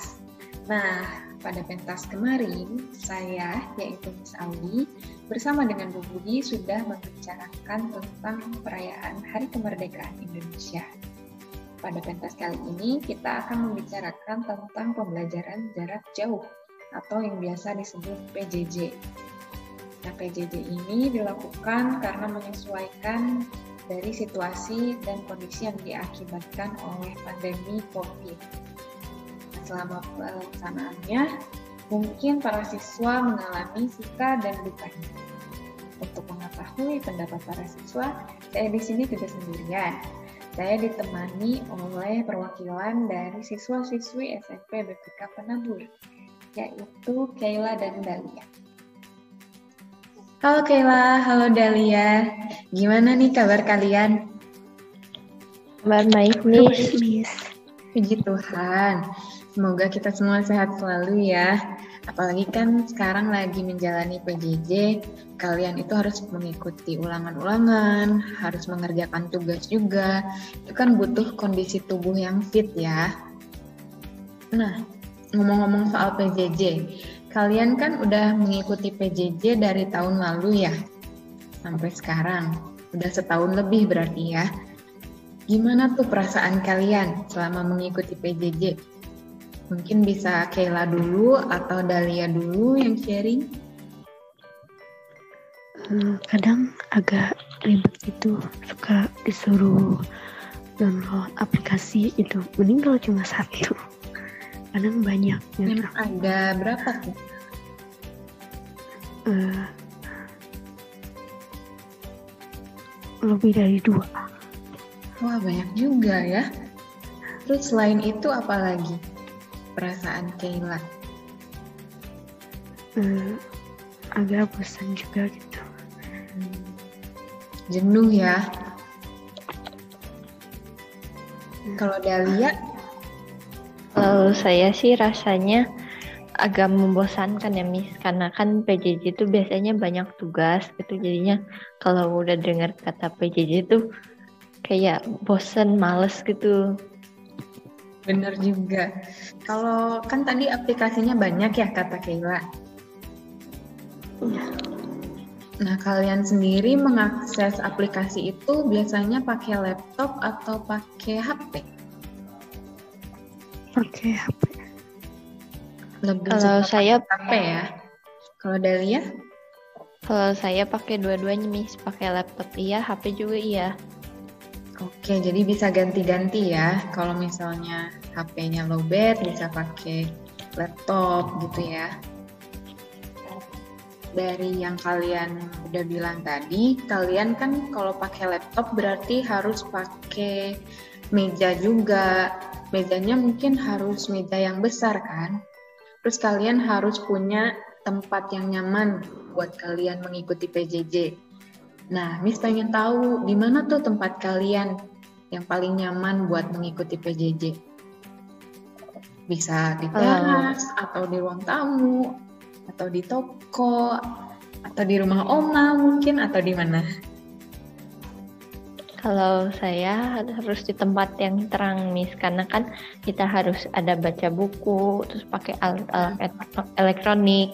Pentas. Nah, pada pentas kemarin, saya, yaitu Miss Audi, bersama dengan Bu Budi sudah membicarakan tentang perayaan Hari Kemerdekaan Indonesia. Pada pentas kali ini, kita akan membicarakan tentang pembelajaran jarak jauh atau yang biasa disebut PJJ. Nah, PJJ ini dilakukan karena menyesuaikan dari situasi dan kondisi yang diakibatkan oleh pandemi COVID. Selama pelaksanaannya, mungkin para siswa mengalami suka dan dukanya. Untuk mengetahui pendapat para siswa, saya di sini tidak sendirian. Saya ditemani oleh perwakilan dari siswa-siswi SMP BPK Penabur, yaitu Kayla dan Dalia. Halo Kayla, halo Dalia. Gimana nih kabar kalian? Kabar baik, Miss. Miss. Puji Tuhan. Semoga kita semua sehat selalu ya. Apalagi kan sekarang lagi menjalani PJJ, kalian itu harus mengikuti ulangan-ulangan, harus mengerjakan tugas juga. Itu kan butuh kondisi tubuh yang fit ya. Nah, ngomong-ngomong soal PJJ, Kalian kan udah mengikuti PJJ dari tahun lalu ya, sampai sekarang. Udah setahun lebih berarti ya. Gimana tuh perasaan kalian selama mengikuti PJJ? Mungkin bisa Kayla dulu atau Dalia dulu yang sharing. Hmm, kadang agak ribet gitu, suka disuruh download aplikasi itu. Mending kalau cuma satu kadang banyak gitu. ada berapa tuh uh, lebih dari dua wah banyak juga ya terus selain itu apa lagi perasaan Kayla uh, agak bosan juga gitu. Hmm. jenuh ya. Hmm. kalau Dahlia? Kalau saya sih rasanya agak membosankan ya Miss. Karena kan PJJ itu biasanya banyak tugas gitu. Jadinya kalau udah dengar kata PJJ itu kayak bosen males gitu bener juga kalau kan tadi aplikasinya banyak ya kata Kayla ya. nah kalian sendiri mengakses aplikasi itu biasanya pakai laptop atau pakai HP pakai HP. Lebih kalau saya HP ya. Kalau Dalia? Kalau saya pakai dua-duanya Miss, pakai laptop iya, HP juga iya. Oke, jadi bisa ganti-ganti ya. Kalau misalnya HP-nya lowbat bisa pakai laptop gitu ya. Dari yang kalian udah bilang tadi, kalian kan kalau pakai laptop berarti harus pakai meja juga mejanya mungkin harus meja yang besar kan. Terus kalian harus punya tempat yang nyaman buat kalian mengikuti PJJ. Nah, Miss pengen tahu di mana tuh tempat kalian yang paling nyaman buat mengikuti PJJ. Bisa di teras uh. atau di ruang tamu atau di toko atau di rumah oma mungkin atau di mana? Kalau saya harus di tempat yang terang, Miss, karena kan kita harus ada baca buku, terus pakai alat-alat elektronik.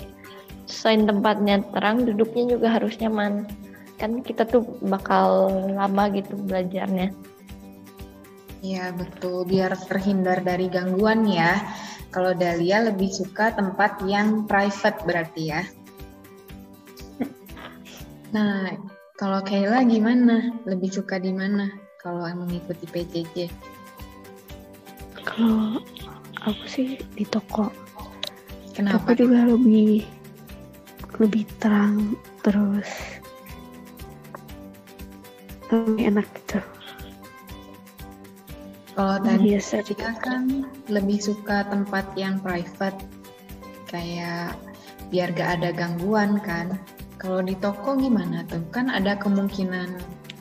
Selain tempatnya terang, duduknya juga harus nyaman. Kan kita tuh bakal lama gitu belajarnya. Iya, betul. Biar terhindar dari gangguan ya. Kalau Dahlia lebih suka tempat yang private berarti ya. Nah, kalau Kayla gimana? Lebih suka di mana kalau mengikuti PJJ? Kalau aku sih di toko. Kenapa? Toko juga lebih lebih terang terus lebih enak gitu. Kalau tadi biasa juga kan lebih suka tempat yang private kayak biar gak ada gangguan kan kalau di toko gimana tuh? Kan ada kemungkinan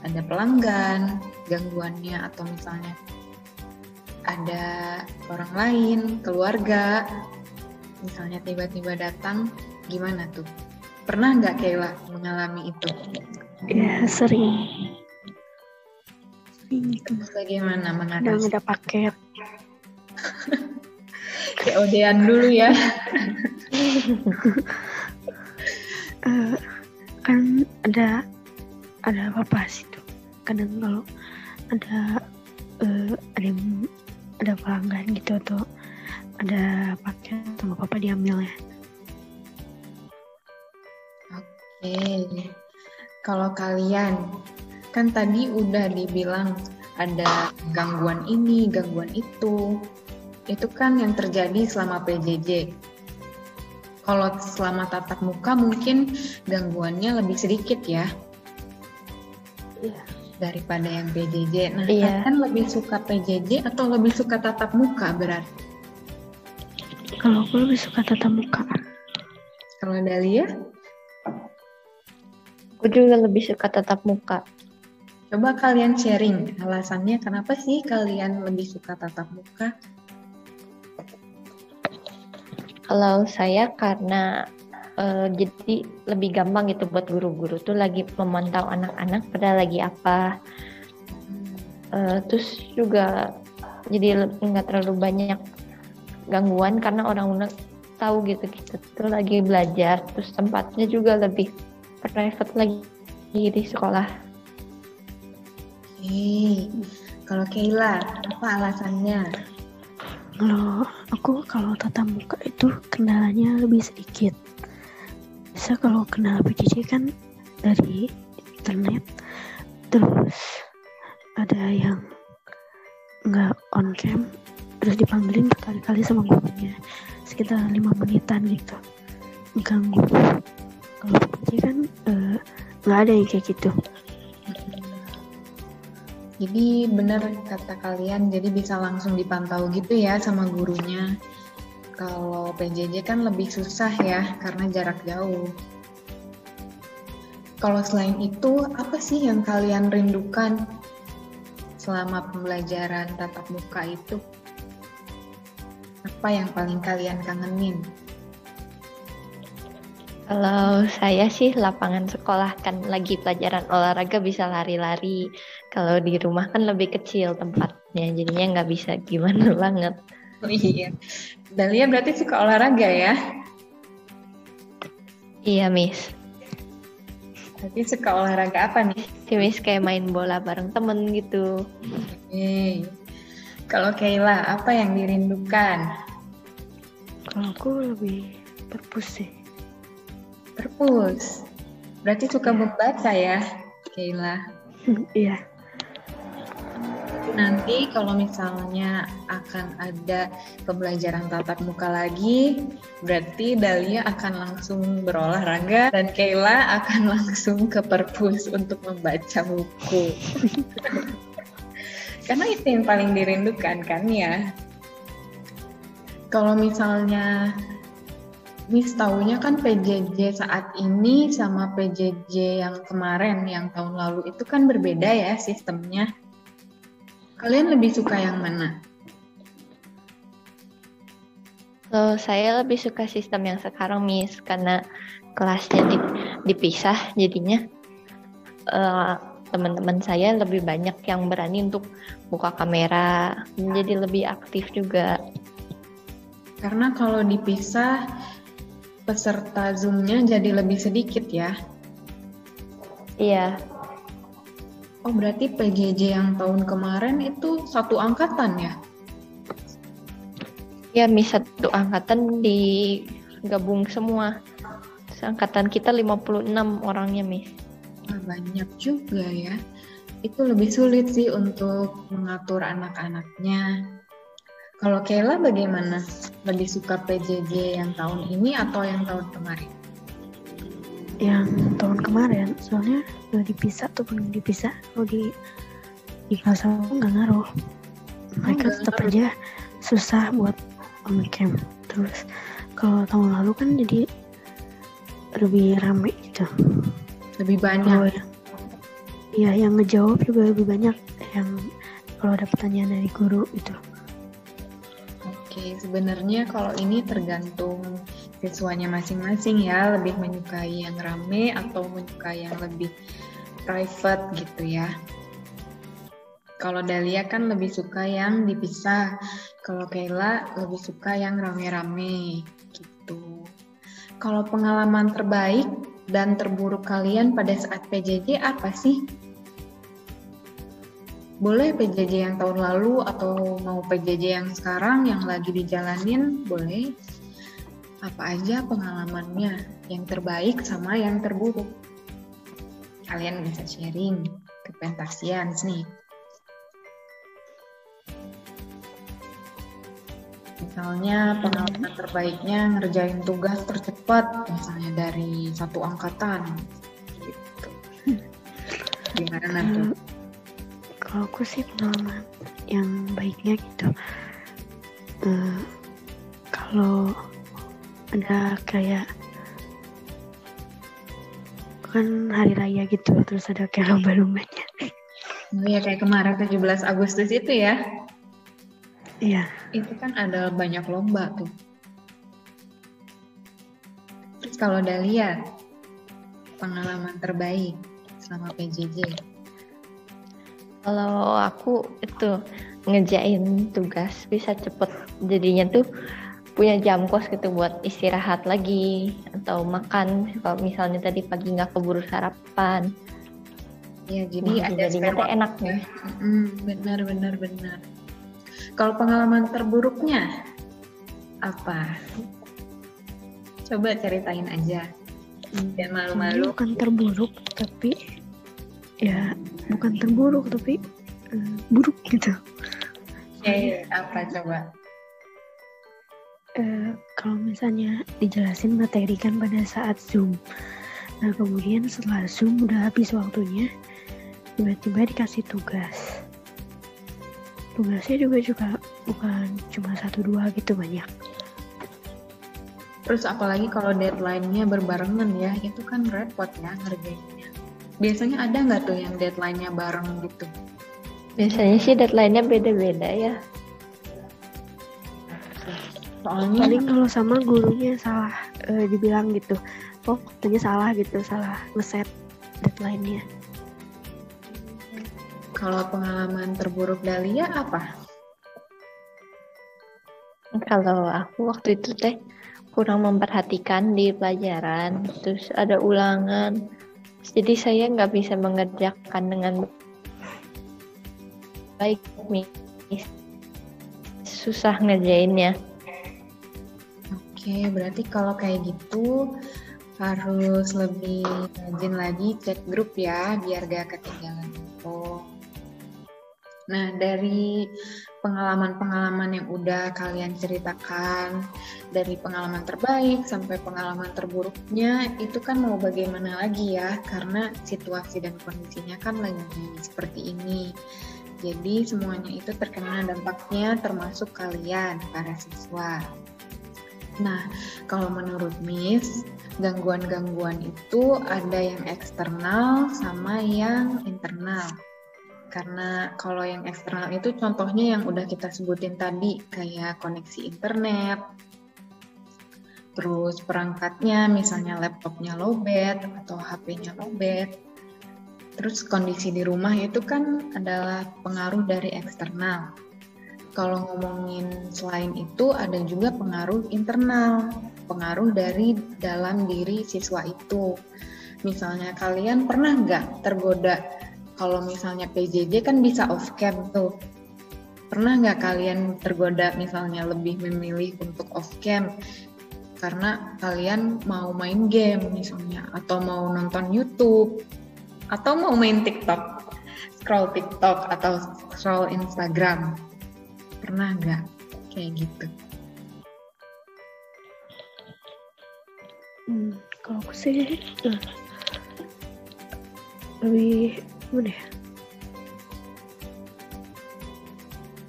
ada pelanggan, gangguannya atau misalnya ada orang lain, keluarga, misalnya tiba-tiba datang, gimana tuh? Pernah nggak Kayla mengalami itu? Ya sering. Itu. Bagaimana mengatasi? ada paket. Kayak odean dulu ya. uh, kan ada ada apa sih tuh kadang kalau ada uh, ada yang ada pelanggan gitu atau ada paket sama papa diambil ya oke kalau kalian kan tadi udah dibilang ada gangguan ini gangguan itu itu kan yang terjadi selama PJJ kalau selama tatap muka mungkin gangguannya lebih sedikit ya. Iya. Daripada yang PJJ. Nah, iya. kan lebih suka PJJ atau lebih suka tatap muka berarti? Kalau aku lebih suka tatap muka. Kalau Dahlia? Aku juga lebih suka tatap muka. Coba kalian sharing alasannya kenapa sih kalian lebih suka tatap muka? Kalau saya karena uh, jadi lebih gampang gitu buat guru-guru tuh lagi memantau anak-anak pada lagi apa. Uh, terus juga jadi nggak terlalu banyak gangguan karena orang-orang tahu gitu kita tuh lagi belajar terus tempatnya juga lebih private lagi di sekolah. Kalau Kayla apa alasannya? Kalau aku kalau tatap muka itu kendalanya lebih sedikit. Bisa kalau kendala PJJ kan dari internet, terus ada yang nggak on cam, terus dipanggilin berkali-kali sama gurunya sekitar lima menitan gitu, ganggu. Kalau PJJ kan eh, nggak uh, ada yang kayak gitu. Jadi benar kata kalian, jadi bisa langsung dipantau gitu ya sama gurunya. Kalau PJJ kan lebih susah ya karena jarak jauh. Kalau selain itu, apa sih yang kalian rindukan selama pembelajaran tatap muka itu? Apa yang paling kalian kangenin? Kalau saya sih lapangan sekolah kan lagi pelajaran olahraga bisa lari-lari. Kalau di rumah kan lebih kecil tempatnya, jadinya nggak bisa gimana banget. Oh iya. Dalia berarti suka olahraga ya? Iya, Miss. Berarti suka olahraga apa nih? Si Miss kayak main bola bareng temen gitu. Oke. Kalau Kayla, apa yang dirindukan? Kalau aku lebih perpus sih Perpus. Berarti suka membaca ya, Kayla? Iya. Nanti kalau misalnya akan ada pembelajaran tatap muka lagi, berarti Dalia akan langsung berolahraga dan Kayla akan langsung ke perpus untuk membaca buku. Karena itu yang paling dirindukan kan ya. Kalau misalnya Miss tahunya kan PJJ saat ini sama PJJ yang kemarin, yang tahun lalu itu kan berbeda ya sistemnya. Kalian lebih suka yang mana? So, saya lebih suka sistem yang sekarang, Miss, karena kelasnya dipisah, jadinya uh, teman-teman saya lebih banyak yang berani untuk buka kamera, jadi lebih aktif juga. Karena kalau dipisah, peserta Zoom-nya jadi lebih sedikit ya? Iya. Oh, berarti PJJ yang tahun kemarin itu satu angkatan ya? Ya, mis satu angkatan digabung semua. Angkatan kita 56 orangnya, Mis. Banyak juga ya. Itu lebih sulit sih untuk mengatur anak-anaknya. Kalau Kayla bagaimana? Lebih suka PJJ yang tahun ini atau yang tahun kemarin? Yang tahun kemarin, soalnya udah dipisah tuh belum dipisah. Kalau di di kelas aku nggak ngaruh. Mereka tetap aja susah buat on cam. Terus kalau tahun lalu kan jadi lebih rame gitu. Lebih banyak. Iya, yang ngejawab juga lebih banyak. Yang kalau ada pertanyaan dari guru itu. Oke, sebenarnya kalau ini tergantung siswanya masing-masing ya, lebih menyukai yang rame atau menyukai yang lebih private gitu ya. Kalau Dahlia kan lebih suka yang dipisah. Kalau Kayla lebih suka yang rame-rame gitu. Kalau pengalaman terbaik dan terburuk kalian pada saat PJJ apa sih? Boleh PJJ yang tahun lalu atau mau PJJ yang sekarang yang lagi dijalanin, boleh. Apa aja pengalamannya, yang terbaik sama yang terburuk. Kalian bisa sharing ke Pentasian nih. Misalnya pengalaman terbaiknya ngerjain tugas tercepat, misalnya dari satu angkatan, gitu. Gimana tuh? Kalau aku sih pengalaman yang baiknya gitu. Uh, kalau ada kayak kan hari raya gitu terus ada kayak lomba-lombanya oh ya kayak kemarin 17 Agustus itu ya Iya. Itu kan ada banyak lomba tuh. Terus kalau Dahlia, pengalaman terbaik selama PJJ? Kalau aku itu ngejain tugas bisa cepet jadinya tuh punya jam kos gitu buat istirahat lagi atau makan kalau misalnya tadi pagi nggak keburu sarapan ya jadi nah, ada jadinya enak nih hmm, benar benar benar kalau pengalaman terburuknya apa? Coba ceritain aja. Dan malu-malu. Bukan terburuk, tapi ya bukan terburuk tapi uh, buruk gitu. Eh, apa coba? Uh, kalau misalnya dijelasin materi kan pada saat Zoom. Nah kemudian setelah Zoom udah habis waktunya, tiba-tiba dikasih tugas. Tugasnya juga juga bukan cuma satu dua gitu banyak. Terus apalagi kalau deadline-nya berbarengan ya itu kan repot ya ngerjainnya. Biasanya ada nggak tuh yang deadline-nya bareng gitu? Biasanya sih deadline-nya beda-beda ya soalnya paling kalau sama gurunya salah e, dibilang gitu oh waktunya salah gitu salah ngeset deadline-nya kalau pengalaman terburuk Dahlia apa? Kalau aku waktu itu teh kurang memperhatikan di pelajaran, terus ada ulangan, jadi saya nggak bisa mengerjakan dengan baik, susah ngerjainnya. Oke, berarti kalau kayak gitu harus lebih rajin lagi cek grup ya, biar gak ketinggalan info. Nah, dari pengalaman-pengalaman yang udah kalian ceritakan, dari pengalaman terbaik sampai pengalaman terburuknya, itu kan mau bagaimana lagi ya, karena situasi dan kondisinya kan lagi seperti ini. Jadi semuanya itu terkena dampaknya termasuk kalian, para siswa. Nah, kalau menurut Miss, gangguan-gangguan itu ada yang eksternal sama yang internal. Karena kalau yang eksternal itu contohnya yang udah kita sebutin tadi, kayak koneksi internet, terus perangkatnya misalnya laptopnya lowbat atau HP-nya lowbat. Terus kondisi di rumah itu kan adalah pengaruh dari eksternal. Kalau ngomongin selain itu ada juga pengaruh internal, pengaruh dari dalam diri siswa itu. Misalnya kalian pernah nggak tergoda kalau misalnya PJJ kan bisa off cam tuh. Pernah nggak kalian tergoda misalnya lebih memilih untuk off cam karena kalian mau main game misalnya atau mau nonton YouTube atau mau main TikTok, scroll TikTok atau scroll Instagram. Pernah nggak kayak gitu? Hmm, kalau aku sih uh, lebih gimana ya?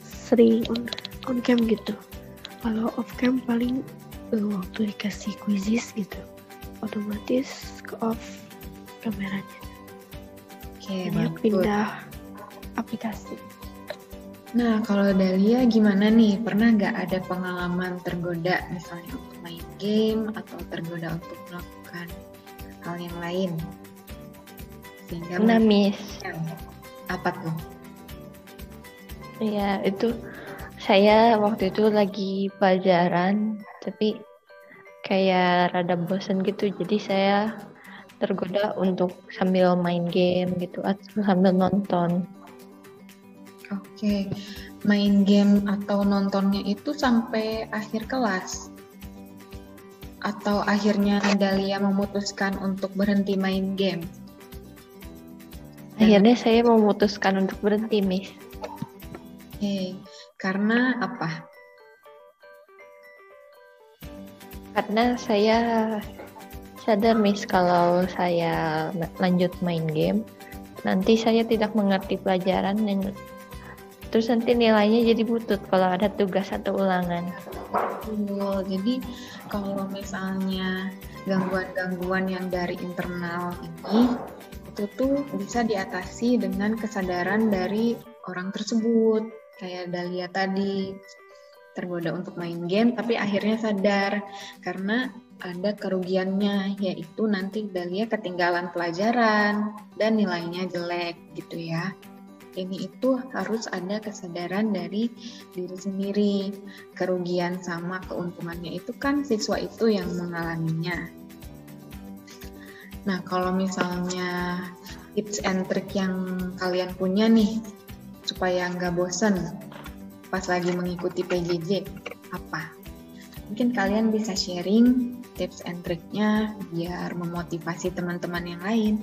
Sering on on cam gitu. Kalau off cam paling uh, waktu dikasih quizzes gitu. Otomatis ke off kameranya. Oke okay, pindah aplikasi Nah, kalau Dahlia gimana nih? Pernah nggak ada pengalaman tergoda misalnya untuk main game atau tergoda untuk melakukan hal yang lain? Sehingga Pernah, Miss. Apa tuh? Iya, itu saya waktu itu lagi pelajaran, tapi kayak rada bosen gitu, jadi saya tergoda untuk sambil main game gitu atau sambil nonton. Oke, main game atau nontonnya itu sampai akhir kelas? Atau akhirnya Dalia memutuskan untuk berhenti main game? Akhirnya saya memutuskan untuk berhenti, Miss. Oke, karena apa? Karena saya sadar, Miss, kalau saya lanjut main game, nanti saya tidak mengerti pelajaran dan terus nanti nilainya jadi butut kalau ada tugas atau ulangan. Betul. Jadi kalau misalnya gangguan-gangguan yang dari internal ini itu tuh bisa diatasi dengan kesadaran dari orang tersebut kayak Dahlia tadi tergoda untuk main game tapi akhirnya sadar karena ada kerugiannya yaitu nanti Dahlia ketinggalan pelajaran dan nilainya jelek gitu ya. Ini itu harus ada kesadaran dari diri sendiri. Kerugian sama keuntungannya itu kan siswa itu yang mengalaminya. Nah, kalau misalnya tips and trick yang kalian punya nih supaya nggak bosen pas lagi mengikuti PJJ apa? Mungkin kalian bisa sharing tips and triknya biar memotivasi teman-teman yang lain.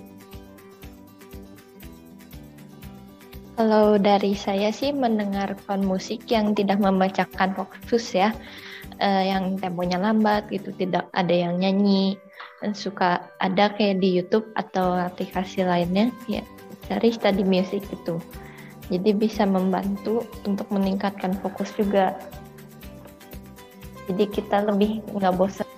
Kalau dari saya sih mendengarkan musik yang tidak membacakan fokus ya, uh, yang temponya lambat gitu, tidak ada yang nyanyi, dan suka ada kayak di YouTube atau aplikasi lainnya ya cari study music gitu. Jadi bisa membantu untuk meningkatkan fokus juga. Jadi kita lebih nggak bosan.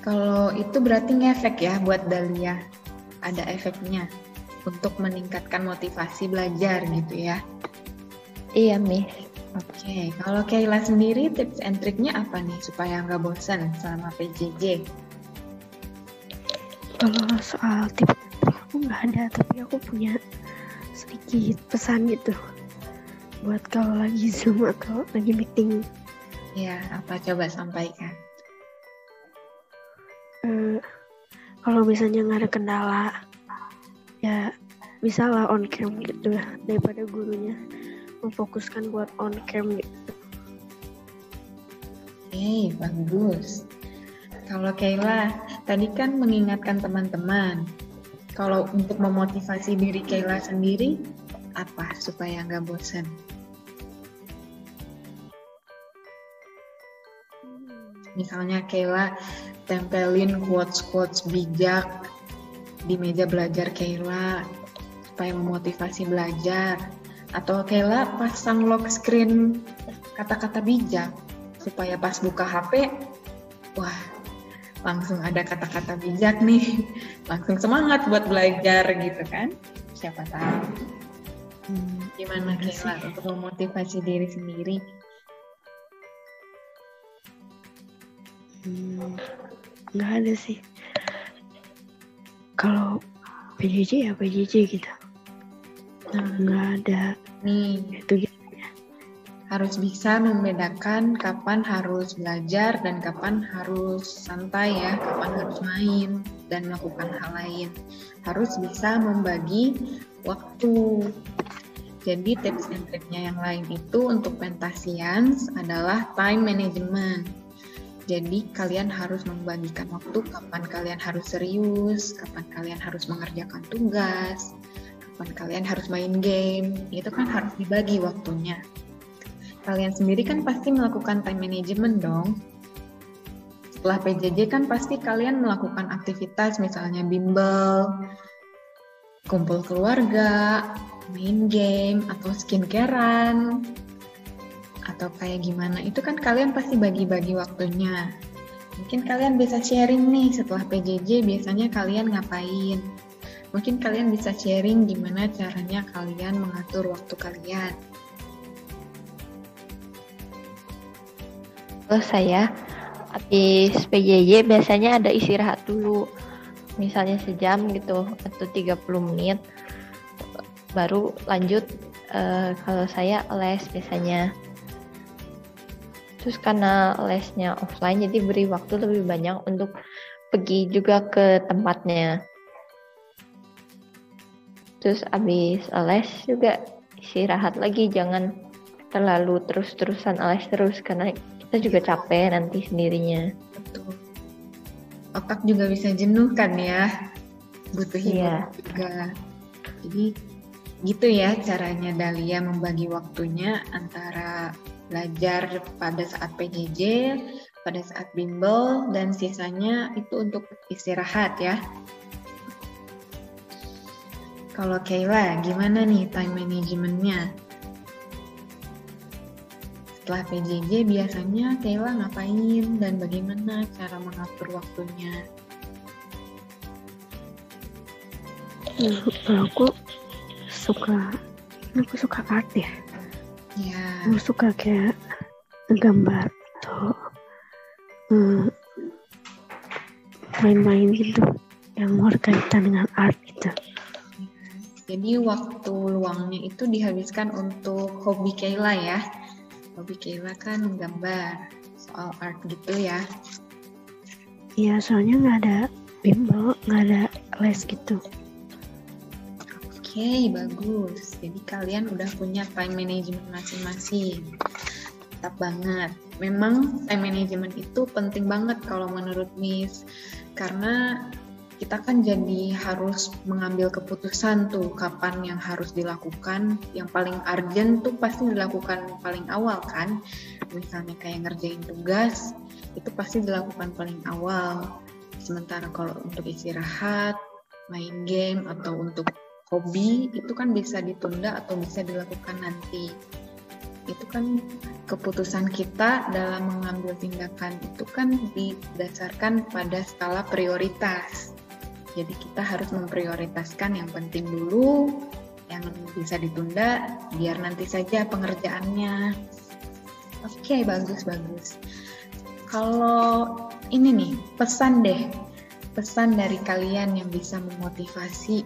Kalau itu berarti ngefek ya buat Dalia. Ada efeknya untuk meningkatkan motivasi belajar gitu ya. Iya, Miss. Oke, kalau Kayla sendiri tips and triknya apa nih supaya nggak bosan selama PJJ? Kalau soal tips aku nggak ada, tapi aku punya sedikit pesan gitu buat kalau lagi zoom atau lagi meeting. Ya, apa coba sampaikan? Uh, kalau misalnya nggak ada kendala, ya bisa lah on cam gitu daripada gurunya memfokuskan buat on cam gitu. Oke, bagus. Kalau Kayla, tadi kan mengingatkan teman-teman kalau untuk memotivasi diri Kayla sendiri, apa supaya nggak bosan? Misalnya Kayla tempelin quotes-quotes bijak di meja belajar Kayla supaya memotivasi belajar. Atau Kayla pasang lock screen kata-kata bijak supaya pas buka HP, wah langsung ada kata-kata bijak nih, langsung semangat buat belajar gitu kan? Siapa tahu. Hmm, gimana Kela untuk memotivasi diri sendiri? Hmm, nggak ada sih. Kalau PJJ ya PJJ gitu. Nah, nggak ada. Nih, itu gitu harus bisa membedakan kapan harus belajar dan kapan harus santai ya, kapan harus main dan melakukan hal lain. Harus bisa membagi waktu. Jadi tips and triknya yang lain itu untuk pentasians adalah time management. Jadi kalian harus membagikan waktu kapan kalian harus serius, kapan kalian harus mengerjakan tugas, kapan kalian harus main game. Itu kan harus dibagi waktunya kalian sendiri kan pasti melakukan time management dong. Setelah PJJ kan pasti kalian melakukan aktivitas misalnya bimbel, kumpul keluarga, main game, atau skincarean, atau kayak gimana. Itu kan kalian pasti bagi-bagi waktunya. Mungkin kalian bisa sharing nih setelah PJJ biasanya kalian ngapain. Mungkin kalian bisa sharing gimana caranya kalian mengatur waktu kalian. Kalau saya habis PJJ biasanya ada istirahat dulu. Misalnya sejam gitu atau 30 menit baru lanjut uh, kalau saya les biasanya. Terus karena lesnya offline jadi beri waktu lebih banyak untuk pergi juga ke tempatnya. Terus abis les juga istirahat lagi jangan terlalu terus-terusan les terus karena kita juga capek nanti sendirinya. Betul. Otak juga bisa jenuh kan ya, butuh hiburan yeah. juga. Jadi gitu ya caranya Dahlia membagi waktunya antara belajar pada saat PJJ, pada saat bimbel, dan sisanya itu untuk istirahat ya. Kalau Kayla, gimana nih time managementnya? Setelah PJJ biasanya Kayla ngapain dan bagaimana cara mengatur waktunya? Kalau aku suka, aku suka art ya. Aku suka kayak gambar atau hmm, main-main gitu yang berkaitan dengan art gitu. Jadi waktu luangnya itu dihabiskan untuk hobi Kayla ya. Hobi Kayla kan gambar soal art gitu ya. Iya soalnya nggak ada bimbel nggak ada les gitu okay, bagus jadi kalian udah punya time management masing-masing tetap banget memang time management itu penting banget kalau menurut Miss karena kita kan jadi harus mengambil keputusan tuh kapan yang harus dilakukan. Yang paling urgent tuh pasti dilakukan paling awal kan. Misalnya kayak ngerjain tugas, itu pasti dilakukan paling awal. Sementara kalau untuk istirahat, main game atau untuk hobi itu kan bisa ditunda atau bisa dilakukan nanti. Itu kan keputusan kita dalam mengambil tindakan itu kan didasarkan pada skala prioritas jadi kita harus memprioritaskan yang penting dulu, yang bisa ditunda, biar nanti saja pengerjaannya. Oke, okay, bagus bagus. Kalau ini nih pesan deh, pesan dari kalian yang bisa memotivasi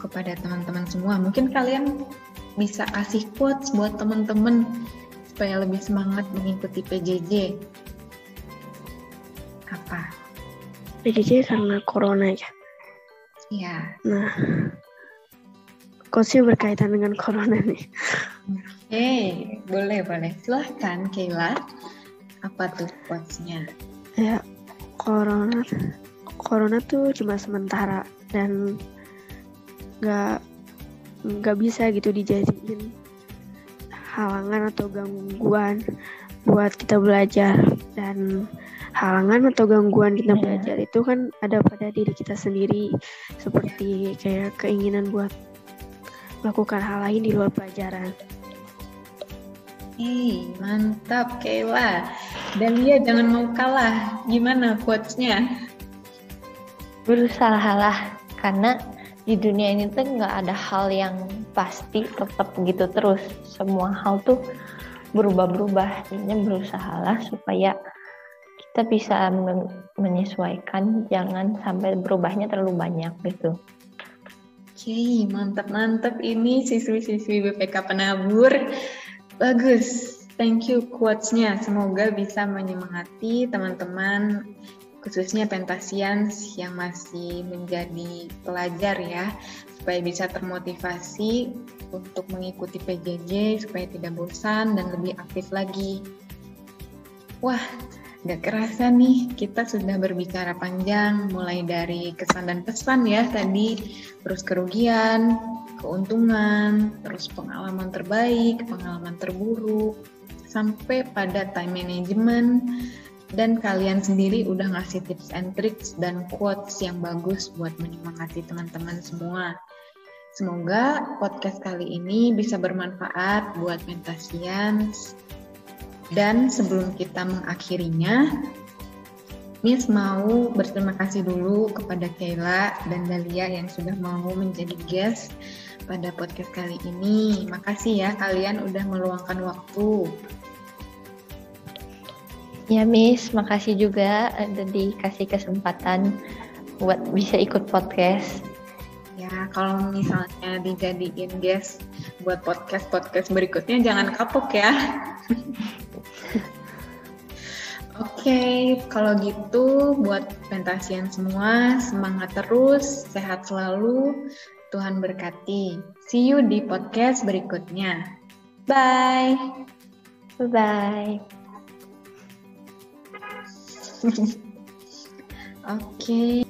kepada teman-teman semua. Mungkin kalian bisa kasih quotes buat teman-teman supaya lebih semangat mengikuti PJJ. Apa? PJJ karena corona ya. Iya. Nah, sih berkaitan dengan corona nih. Oke, hey, boleh boleh. Silahkan Kayla. Apa tuh quotesnya? Ya, corona, corona tuh cuma sementara dan nggak nggak bisa gitu dijadiin halangan atau gangguan buat kita belajar dan halangan atau gangguan kita iya. belajar itu kan ada pada diri kita sendiri seperti kayak keinginan buat melakukan hal lain di luar pelajaran. Hei, mantap Kayla. Dan dia jangan mau kalah. Gimana quotes-nya? Berusaha lah, karena di dunia ini tuh nggak ada hal yang pasti tetap gitu terus. Semua hal tuh berubah-berubah. Jadinya berusahalah supaya kita bisa menyesuaikan jangan sampai berubahnya terlalu banyak gitu. Oke, mantap-mantap ini siswi-siswi BPK Penabur. Bagus, thank you quotes-nya. Semoga bisa menyemangati teman-teman khususnya pentasians yang masih menjadi pelajar ya, supaya bisa termotivasi untuk mengikuti PJJ supaya tidak bosan dan lebih aktif lagi. Wah, Gak kerasa nih, kita sudah berbicara panjang, mulai dari kesan dan pesan ya tadi, terus kerugian, keuntungan, terus pengalaman terbaik, pengalaman terburuk, sampai pada time management, dan kalian sendiri udah ngasih tips and tricks dan quotes yang bagus buat menyemangati teman-teman semua. Semoga podcast kali ini bisa bermanfaat buat Mentasians, dan sebelum kita mengakhirinya, Miss mau berterima kasih dulu kepada Kayla dan Dalia yang sudah mau menjadi guest pada podcast kali ini. Makasih ya kalian udah meluangkan waktu. Ya Miss, makasih juga ada dikasih kesempatan buat bisa ikut podcast. ya kalau misalnya dijadiin guest buat podcast podcast berikutnya jangan kapok ya. Oke, okay, kalau gitu buat pentasian semua semangat terus, sehat selalu, Tuhan berkati. See you di podcast berikutnya. Bye. Bye. Oke. Okay.